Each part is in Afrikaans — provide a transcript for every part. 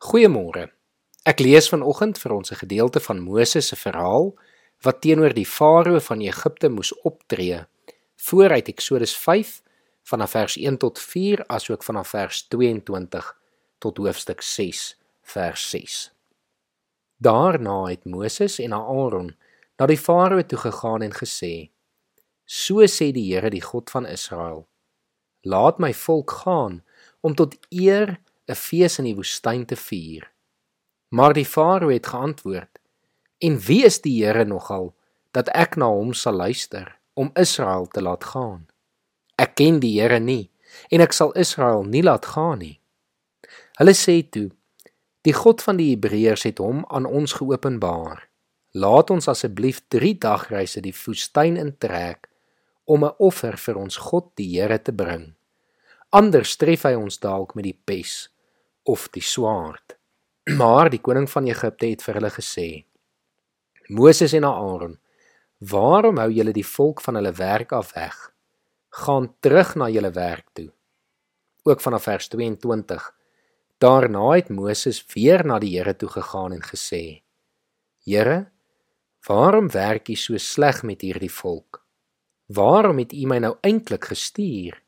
Goeiemôre. Ek lees vanoggend vir ons 'n gedeelte van Moses se verhaal wat teenoor die farao van Egipte moes optree vooruit Eksodus 5 vanaf vers 1 tot 4 asook vanaf vers 22 tot hoofstuk 6 vers 6. Daarna het Moses en Aaron na die farao toe gegaan en gesê: So sê die Here, die God van Israel: Laat my volk gaan om tot eer 'n fees in die woestyn te vier. Maar die farao het geantwoord: En wie is die Here nogal dat ek na hom sal luister om Israel te laat gaan? Ek ken die Here nie en ek sal Israel nie laat gaan nie. Hulle sê toe: Die God van die Hebreërs het hom aan ons geopenbaar. Laat ons asseblief 3 dagreise die woestyn intrek om 'n offer vir ons God die Here te bring. Anders tref hy ons dalk met die pes of die swaard. Maar die koning van Egipte het vir hulle gesê: Moses en Aaron, waarom hou julle die volk van hulle werk af weg? Gaan terug na julle werk toe. Ook vanaf vers 22. Daarna het Moses weer na die Here toe gegaan en gesê: Here, waarom werk U so sleg met hierdie volk? Waarom het U my nou eintlik gestuur?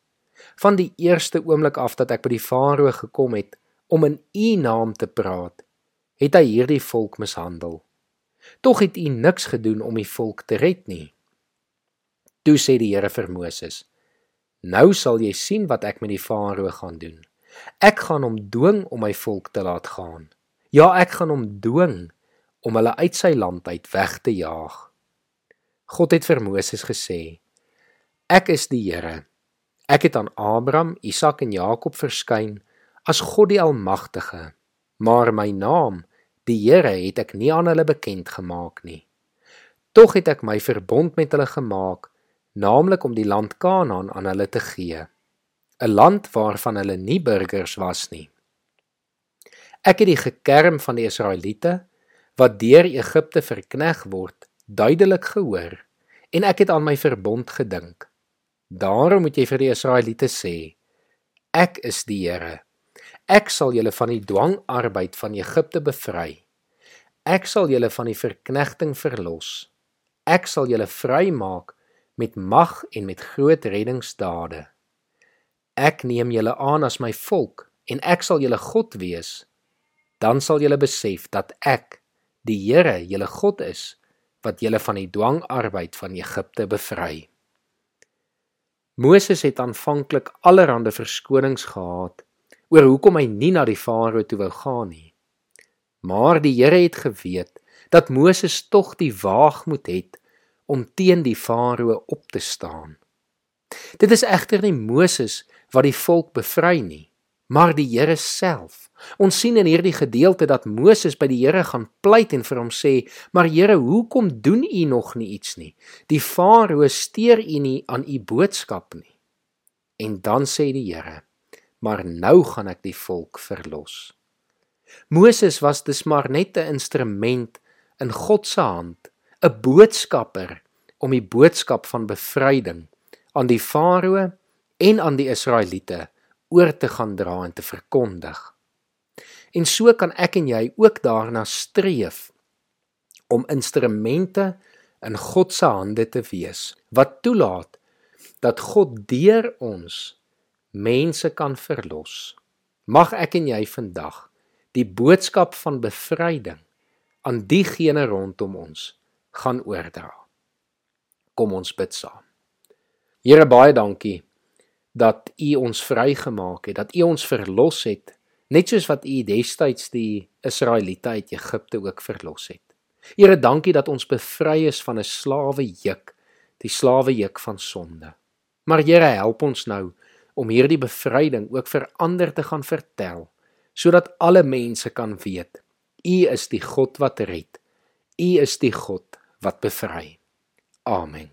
Van die eerste oomblik af dat ek by die farao gekom het, om in u naam te praat, het hy hierdie volk mishandel. Tog het u niks gedoen om die volk te red nie. Toe sê die Here vir Moses: Nou sal jy sien wat ek met die farao gaan doen. Ek gaan hom dwing om my volk te laat gaan. Ja, ek gaan hom dwing om hulle uit sy land uit weg te jaag. God het vir Moses gesê: Ek is die Here. Ek het aan Abraham, Isak en Jakob verskyn as God die Almagtige, maar my naam, die Here, het ek nie aan hulle bekend gemaak nie. Tog het ek my verbond met hulle gemaak, naamlik om die land Kanaan aan hulle te gee, 'n land waarvan hulle nie burgers was nie. Ek het die gekerm van die Israeliete wat deur Egipte verkneg word, duidelik gehoor en ek het aan my verbond gedink. Daarom moet jy vir die Israeliete sê: Ek is die Here Ek sal julle van die dwangarbeid van Egipte bevry. Ek sal julle van die verknegting verlos. Ek sal julle vrymaak met mag en met groot reddingsdade. Ek neem julle aan as my volk en ek sal julle God wees. Dan sal julle besef dat ek, die Here, julle God is wat julle van die dwangarbeid van Egipte bevry. Moses het aanvanklik allerlei verskonings gehad oor hoekom hy nie na die farao toe wou gaan nie. Maar die Here het geweet dat Moses tog die waagmoed het om teen die farao op te staan. Dit is egter nie Moses wat die volk bevry nie, maar die Here self. Ons sien in hierdie gedeelte dat Moses by die Here gaan pleit en vir hom sê: "Maar Here, hoekom doen U nog nie iets nie? Die farao steur U nie aan U boodskap nie." En dan sê die Here: maar nou gaan ek die volk verlos. Moses was dus maar net 'n instrument in God se hand, 'n boodskapper om die boodskap van bevryding aan die farao en aan die Israeliete oor te gaan dra en te verkondig. En so kan ek en jy ook daarna streef om instrumente in God se hande te wees wat toelaat dat God deur ons mense kan verlos. Mag ek en jy vandag die boodskap van bevryding aan diegene rondom ons gaan oordra. Kom ons bid saam. Here baie dankie dat U ons vrygemaak het, dat U ons verlos het, net soos wat U destyds die Israeliete uit Egipte ook verlos het. Here dankie dat ons bevry is van 'n slawe juk, die slawe juk van sonde. Maar Here help ons nou om hierdie bevryding ook vir ander te gaan vertel sodat alle mense kan weet U is die God wat red. U is die God wat bevry. Amen.